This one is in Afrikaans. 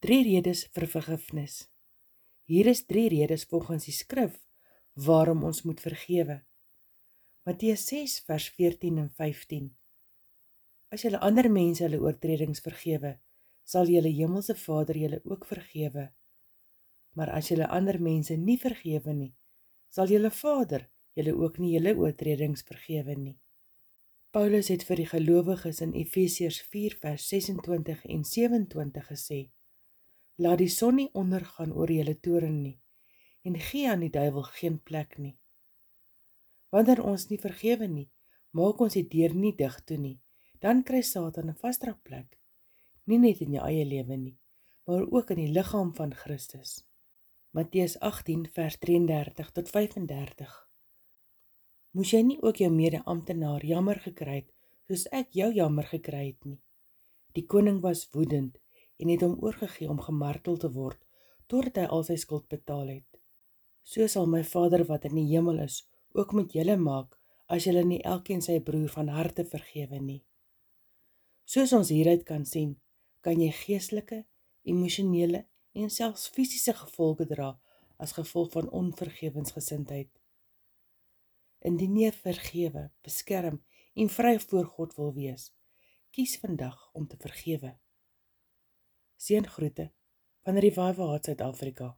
Drie redes vir vergifnis. Hier is drie redes volgens die skrif waarom ons moet vergewe. Matteus 6 vers 14 en 15. As julle ander mense hulle oortredings vergewe, sal julle hemelse Vader julle ook vergewe. Maar as julle ander mense nie vergewe nie, sal julle Vader julle ook nie julle oortredings vergewe nie. Paulus het vir die gelowiges in Efesiërs 4 vers 26 en 27 gesê: Laat die son nie ondergaan oor julle toorn nie en gee aan die duiwel geen plek nie. Wanneer ons nie vergewe nie, maak ons die deur nie dig toe nie. Dan kry Satan 'n vasdraplek, nie net in jou eie lewe nie, maar ook in die liggaam van Christus. Matteus 18 vers 33 tot 35 moes jy nie ook jou mede-amptenaar jammer gekry het soos ek jou jammer gekry het nie. Die koning was woedend en het hom oorgegee om gemartel te word totdat hy al sy skuld betaal het. So sal my Vader wat in die hemel is ook met julle maak as julle nie elkeen sy broer van harte vergewe nie. Soos ons hieruit kan sien, kan jy geestelike, emosionele en selfs fisiese gevolge dra as gevolg van onvergewensgesindheid indien jy vergewe, beskerm en vry voor God wil wees. Kies vandag om te vergewe. Seëngroete van Revival Heart Suid-Afrika.